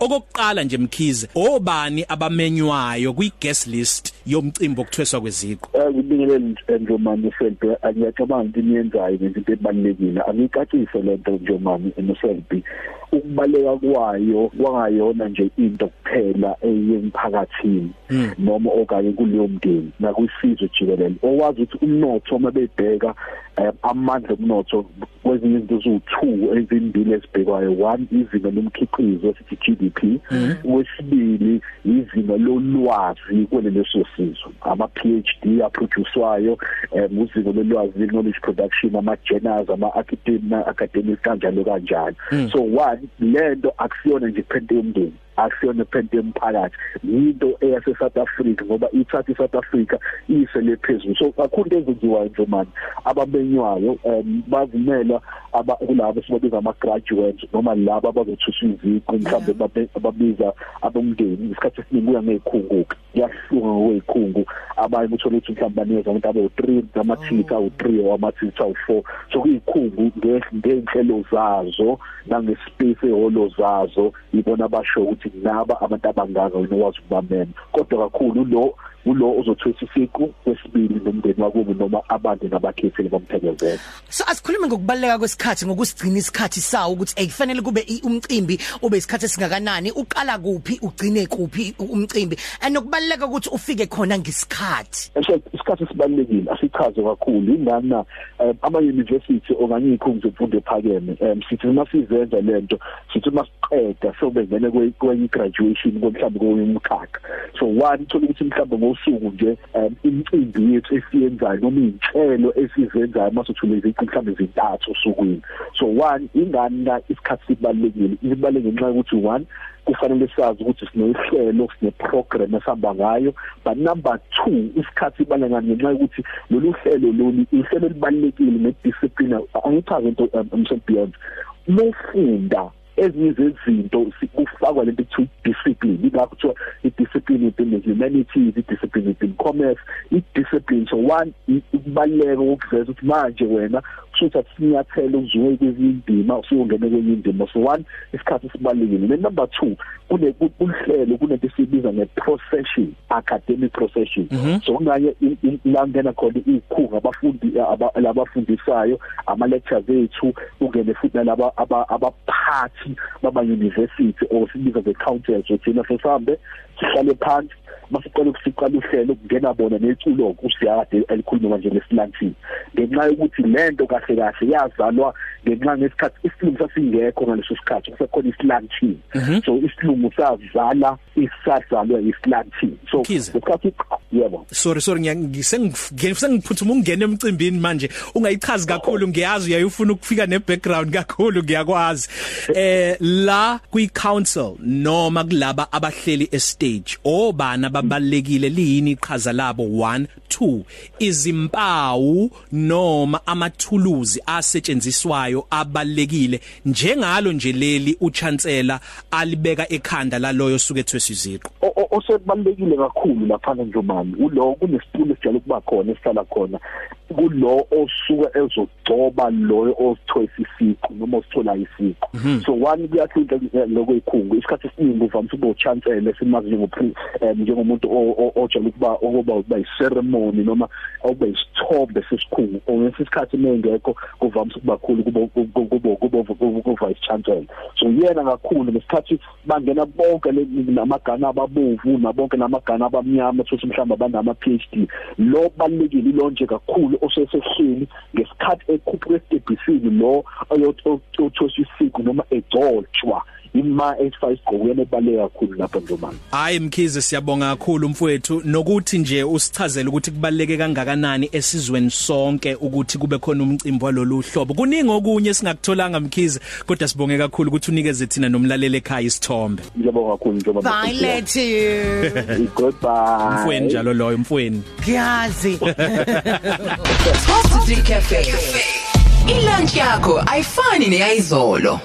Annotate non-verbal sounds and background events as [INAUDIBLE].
okokuqala nje mkhize obani abamenywayo kwi guest list yomcimbi okuthweswa kweziqo Eh ngibingelele Njomani Selby angiyacabanga into niyenzayo into ebalekile angicacise lento Njomani eMselby ukubaleka kwayo kwangayona nje into kuphela eyemphakathini noma okanye kuleyo mndeni nakwisizwe jikelele. Owazi ukuthi umnotho uma bebheka amandla omnotho kwezinye izinto eziwu2 ezimbili ezibhekwayo. One izinga lomkhiqizo sithi GDP okwesibili izinga lolwazi kweleso sizwe ama PhD aproducewayo um uzinga lolwazi knowledge production ama journals ama academic academic kanjalo. Kanjalo so one lento akusiyona nje iphente yomndeni akusiyona iphente yomphakathi. Into eyase South Africa ngoba ithatha iSouth Africa ise lephezulu so kakhulu ezenziwayo nje manje ababenywayo um bavumela aba kulabo sibabiza ama graduates noma labo abazothusa iziqu mhlawumbe ababiza abomndeni isikhathi esiningi kuya ngezikhunguka kuyahluka ngokwezikhungu abanye uthola ukuthi mhlawumbe banikeza abantu abawu3 amathitha awu3 or amathitha awu4 so kuyikhungu ngenhlelo zazo nangespace eholo zazo ibona abasho ukuthi naba abantu abangaka wena wazi ukubamema kodwa kakhulu lo ulo ozothusa isiqu kwesibili nomndeni wakubo noma abantu nabakhetheli bomthekezelo so asikhulume ngokubaleka kwesikhathi ngokusigcina isikhathi sawo ukuthi ekufanele kube umcimbi ube isikhathi esingakanani? Uqala kuphi? Ugcine kuphi umcimbi? Anokubaleka ukuthi ufike khona ngesikhathi. Isikhathi sibalekile asichaze kakhulu. Ingani na ama university okanye izikhungo zemfundo ephakeme sithi masizenza lento sithi masiqeda sobengene kwenye graduation komhlaba komkhakha so one thola ukuthi mhlawumbe ngosuku nje imicimbi yethu esiyenzayo noma inhlelo esizenzayo masothule iziqi mhlawumbe ezintathu osukwini. So one ingani na isikhathi sibalekile sibalekile ngenxa yokuthi one kufanele sazi ukuthi sinehlelo sine program esihamba ngayo. But number 2 isikhathi ibaleka ngenxa yokuthi lolu hlelo lolu ihlelo elibalekile nediscipline angichaze into umsebenzi beyond mufunda ezinye zezinto kufakwa lento ekuthiwa discipline ingakho kuthiwa i-discipline within the humanities i-discipline within commerce i-discipline. So one ukubaluleka ukuveza ukuthi manje wena kushuthi asinyathelo uzuwe kwezinye indima usuyongena kwenye indima. So one isikhathi sibalulekile then number 2 kune kuhlelo kunento esibiza nge-procession academic procession. So kunganye la ngena khona izikhunga abafundi labafundisayo ama lectures ethu ungene futhi nalaba abaphathi baba university or sibiza the councils uthina sesambe sihlale phansi. Masiqala ukusiqala uhlelo kungena bona neculo kusiyade elikhuluma nje lesilanthini ngenxa yokuthi lento kahle kahle yazalwa ngenxa ngesikhathi isilungu sasingekho ngaleso sikhathi kusekhona isilanthini so isilungu sazala isazalwa isilanthini so isikhathi yebo. Sorry sorry ngisengiphuthume ungena emcimbini manje. Ungayichazi kakhulu ngiyazi uyayifuna ukufika ne background kakhulu ngiyakwazi. Eh la kwi council noma kulaba abahleli estage obana babalekile liyini iqhaza labo? 1 2 izimpawu noma amathuluzi asetshenziswayo abalekile njengalo nje leli uchancellor alibeka ekhanda laloyo suke ethwesa iziqo osebalekile kakhulu lapha njomani. Ulo kunesitulo esijalo kuba khona esihlala khona. Kulo osuka ezogcoba loyo osithoyisa isiqu noma osithola isiqu. So one kuyathinta lokho ikhungu isikhathi esiningi uvamise ukuba uchancellor simazi njengophi njengomuntu ojala ukuba okuba uba iceremony noma oba isithombe sesikhungu. Ngesikhathi mengekho kuvamise ukuba khulu kubo kubo kubo kubo vice chancellor so yena kakhulu ngesikhathi bangena bonke namagana ababovu nabonke namagana abamnyama futhi mhlawumbe abanama PhD lo balekile lo nje kakhulu osesehleli ngesikhathi ekhuphuka esitebhisini lo oyothosa isiqu noma egcotshwa ima 85 gqokweni ebaleka kakhulu lapha njomani hayi mkhize siyabonga kakhulu mfowethu. Nokuthi nje usichazele ukuthi kubaleke kangakanani esizweni sonke ukuthi kube khona umcimbi walolu hlobo. Kuningi okunye singakutholanga mkhize kodwa sibonge kakhulu ukuthi unikeze thina nomlaleli ekhaya isithombe. Ngiyabonga kakhulu njomani bye let you. [LAUGHS] Goodbye. Mfweni njalo loyo mfweni ngiyazi Coffee Cafe. Ilunch yakho ayifani neyizolo.